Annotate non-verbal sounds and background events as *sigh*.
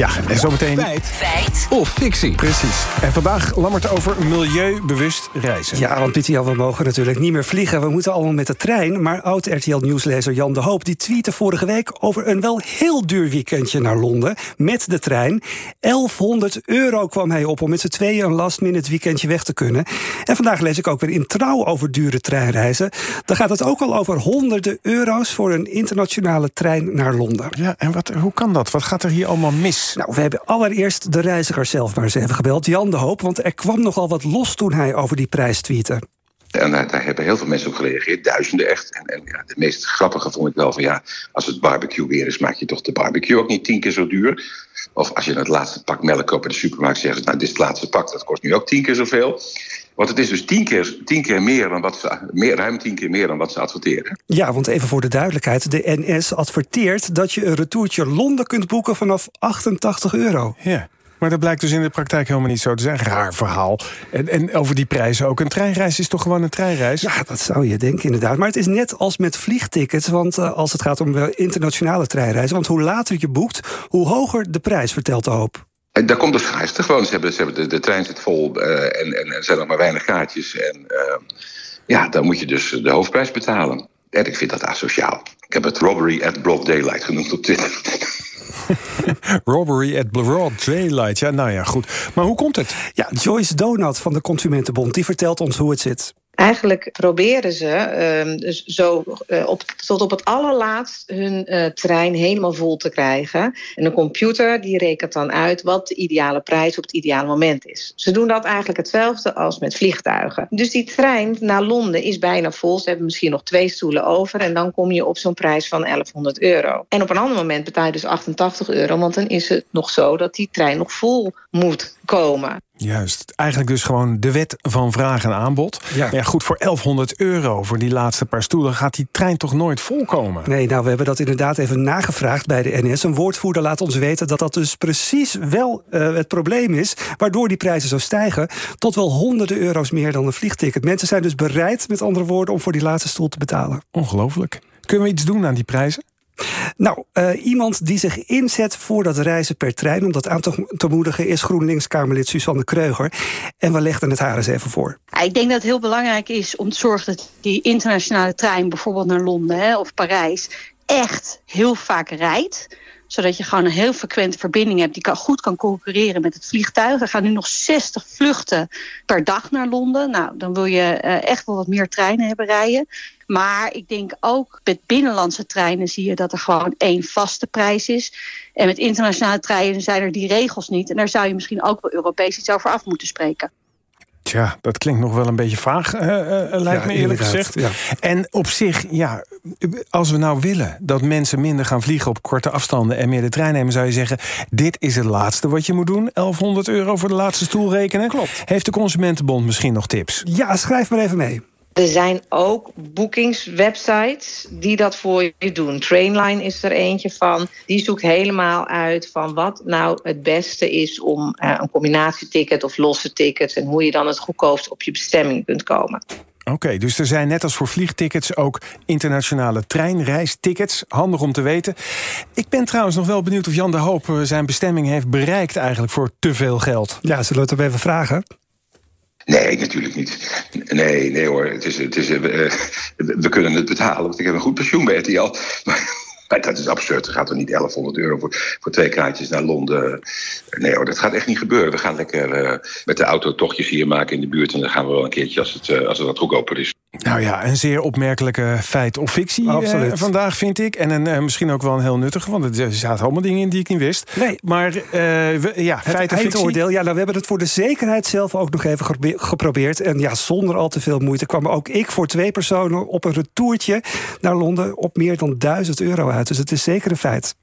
Ja, en zometeen... Feit. Feit. Of fictie. Precies. En vandaag lammert over milieubewust reizen. Ja, want Pieter we mogen natuurlijk niet meer vliegen. We moeten allemaal met de trein. Maar oud-RTL-nieuwslezer Jan de Hoop... die tweette vorige week over een wel heel duur weekendje naar Londen... met de trein. 1100 euro kwam hij op om met z'n tweeën een last-minute weekendje weg te kunnen. En vandaag lees ik ook weer in Trouw over dure treinreizen. Dan gaat het ook al over honderden euro's... voor een internationale trein naar Londen. Ja, en wat, hoe kan dat? Wat gaat er hier allemaal mis? Nou, we hebben allereerst de reiziger zelf maar eens even gebeld, Jan de Hoop. Want er kwam nogal wat los toen hij over die prijs tweette. En daar hebben heel veel mensen op gereageerd, duizenden echt. En, en ja, de meest grappige vond ik wel van ja, als het barbecue weer is, maak je toch de barbecue ook niet tien keer zo duur. Of als je het laatste pak melk koopt in de supermarkt, zeggen ze, nou, dit is het laatste pak, dat kost nu ook tien keer zoveel. Want het is dus tien keer, tien keer meer dan wat ze, meer, ruim tien keer meer dan wat ze adverteren. Ja, want even voor de duidelijkheid, de NS adverteert dat je een retourtje Londen kunt boeken vanaf 88 euro. Ja. Maar dat blijkt dus in de praktijk helemaal niet zo te zijn. Raar verhaal. En, en over die prijzen ook. Een treinreis is toch gewoon een treinreis? Ja, dat zou je denken inderdaad. Maar het is net als met vliegtickets. Want uh, als het gaat om uh, internationale treinreizen. Want hoe later je boekt, hoe hoger de prijs, vertelt de hoop. En daar komt de schaarste gewoon. Ze hebben, ze hebben de, de trein zit vol uh, en, en er zijn nog maar weinig kaartjes. En ja, dan moet je dus de hoofdprijs betalen. En ik vind dat asociaal. Ik heb het robbery at broad daylight genoemd op Twitter. *laughs* Robbery at Broad Daylight. Ja, nou ja, goed. Maar hoe komt het? Ja, Joyce Donat van de Consumentenbond die vertelt ons hoe het zit. Eigenlijk proberen ze uh, dus zo uh, op, tot op het allerlaatst hun uh, trein helemaal vol te krijgen. En een computer die rekent dan uit wat de ideale prijs op het ideale moment is. Ze doen dat eigenlijk hetzelfde als met vliegtuigen. Dus die trein naar Londen is bijna vol. Ze hebben misschien nog twee stoelen over. En dan kom je op zo'n prijs van 1100 euro. En op een ander moment betaal je dus 88 euro. Want dan is het nog zo dat die trein nog vol moet komen. Juist. Eigenlijk dus gewoon de wet van vraag en aanbod. Ja. ja. goed, voor 1100 euro voor die laatste paar stoelen... gaat die trein toch nooit volkomen? Nee, nou, we hebben dat inderdaad even nagevraagd bij de NS. Een woordvoerder laat ons weten dat dat dus precies wel uh, het probleem is... waardoor die prijzen zo stijgen tot wel honderden euro's meer dan een vliegticket. Mensen zijn dus bereid, met andere woorden, om voor die laatste stoel te betalen. Ongelooflijk. Kunnen we iets doen aan die prijzen? Nou, uh, iemand die zich inzet voor dat reizen per trein... om dat aan te, moedigen, is GroenLinks-Kamerlid Suzanne Kreuger. En we legden het haar eens even voor. Ik denk dat het heel belangrijk is om te zorgen... dat die internationale trein, bijvoorbeeld naar Londen hè, of Parijs... echt heel vaak rijdt zodat je gewoon een heel frequente verbinding hebt... die goed kan concurreren met het vliegtuig. Er gaan nu nog 60 vluchten per dag naar Londen. Nou, dan wil je uh, echt wel wat meer treinen hebben rijden. Maar ik denk ook met binnenlandse treinen zie je dat er gewoon één vaste prijs is. En met internationale treinen zijn er die regels niet. En daar zou je misschien ook wel Europees iets over af moeten spreken. Tja, dat klinkt nog wel een beetje vaag, uh, uh, lijkt me eerlijk gezegd. Ja. En op zich, ja, als we nou willen dat mensen minder gaan vliegen op korte afstanden en meer de trein nemen, zou je zeggen: dit is het laatste wat je moet doen. 1100 euro voor de laatste stoel rekenen. Klopt. Heeft de Consumentenbond misschien nog tips? Ja, schrijf maar even mee. Er zijn ook boekingswebsites die dat voor je doen. Trainline is er eentje van. Die zoekt helemaal uit van wat nou het beste is om uh, een combinatieticket of losse tickets en hoe je dan het goedkoopst op je bestemming kunt komen. Oké, okay, dus er zijn net als voor vliegtickets ook internationale treinreistickets. Handig om te weten. Ik ben trouwens nog wel benieuwd of Jan de Hoop eh, zijn bestemming heeft bereikt eigenlijk voor te veel geld. Ja, zullen we het even vragen? Nee, natuurlijk niet. Nee, nee hoor. Het is, het is, uh, we kunnen het betalen, want ik heb een goed pensioen bij RTL. *laughs* Maar dat is absurd. Er gaat er niet 1100 euro voor, voor twee kaartjes naar Londen. Nee hoor, dat gaat echt niet gebeuren. We gaan lekker uh, met de auto tochtjes hier maken in de buurt. En dan gaan we wel een keertje als het, uh, als het wat goedkoper is. Nou ja, een zeer opmerkelijke feit of fictie uh, vandaag, vind ik. En een, misschien ook wel een heel nuttige, want er zaten allemaal dingen in die ik niet wist. Nee. Maar we, ja, feit of fictie. Oordeel, ja, nou, we hebben het voor de zekerheid zelf ook nog even geprobeerd. En ja, zonder al te veel moeite kwam ook ik voor twee personen op een retourtje naar Londen op meer dan 1000 euro uit. Dus het is zeker een feit.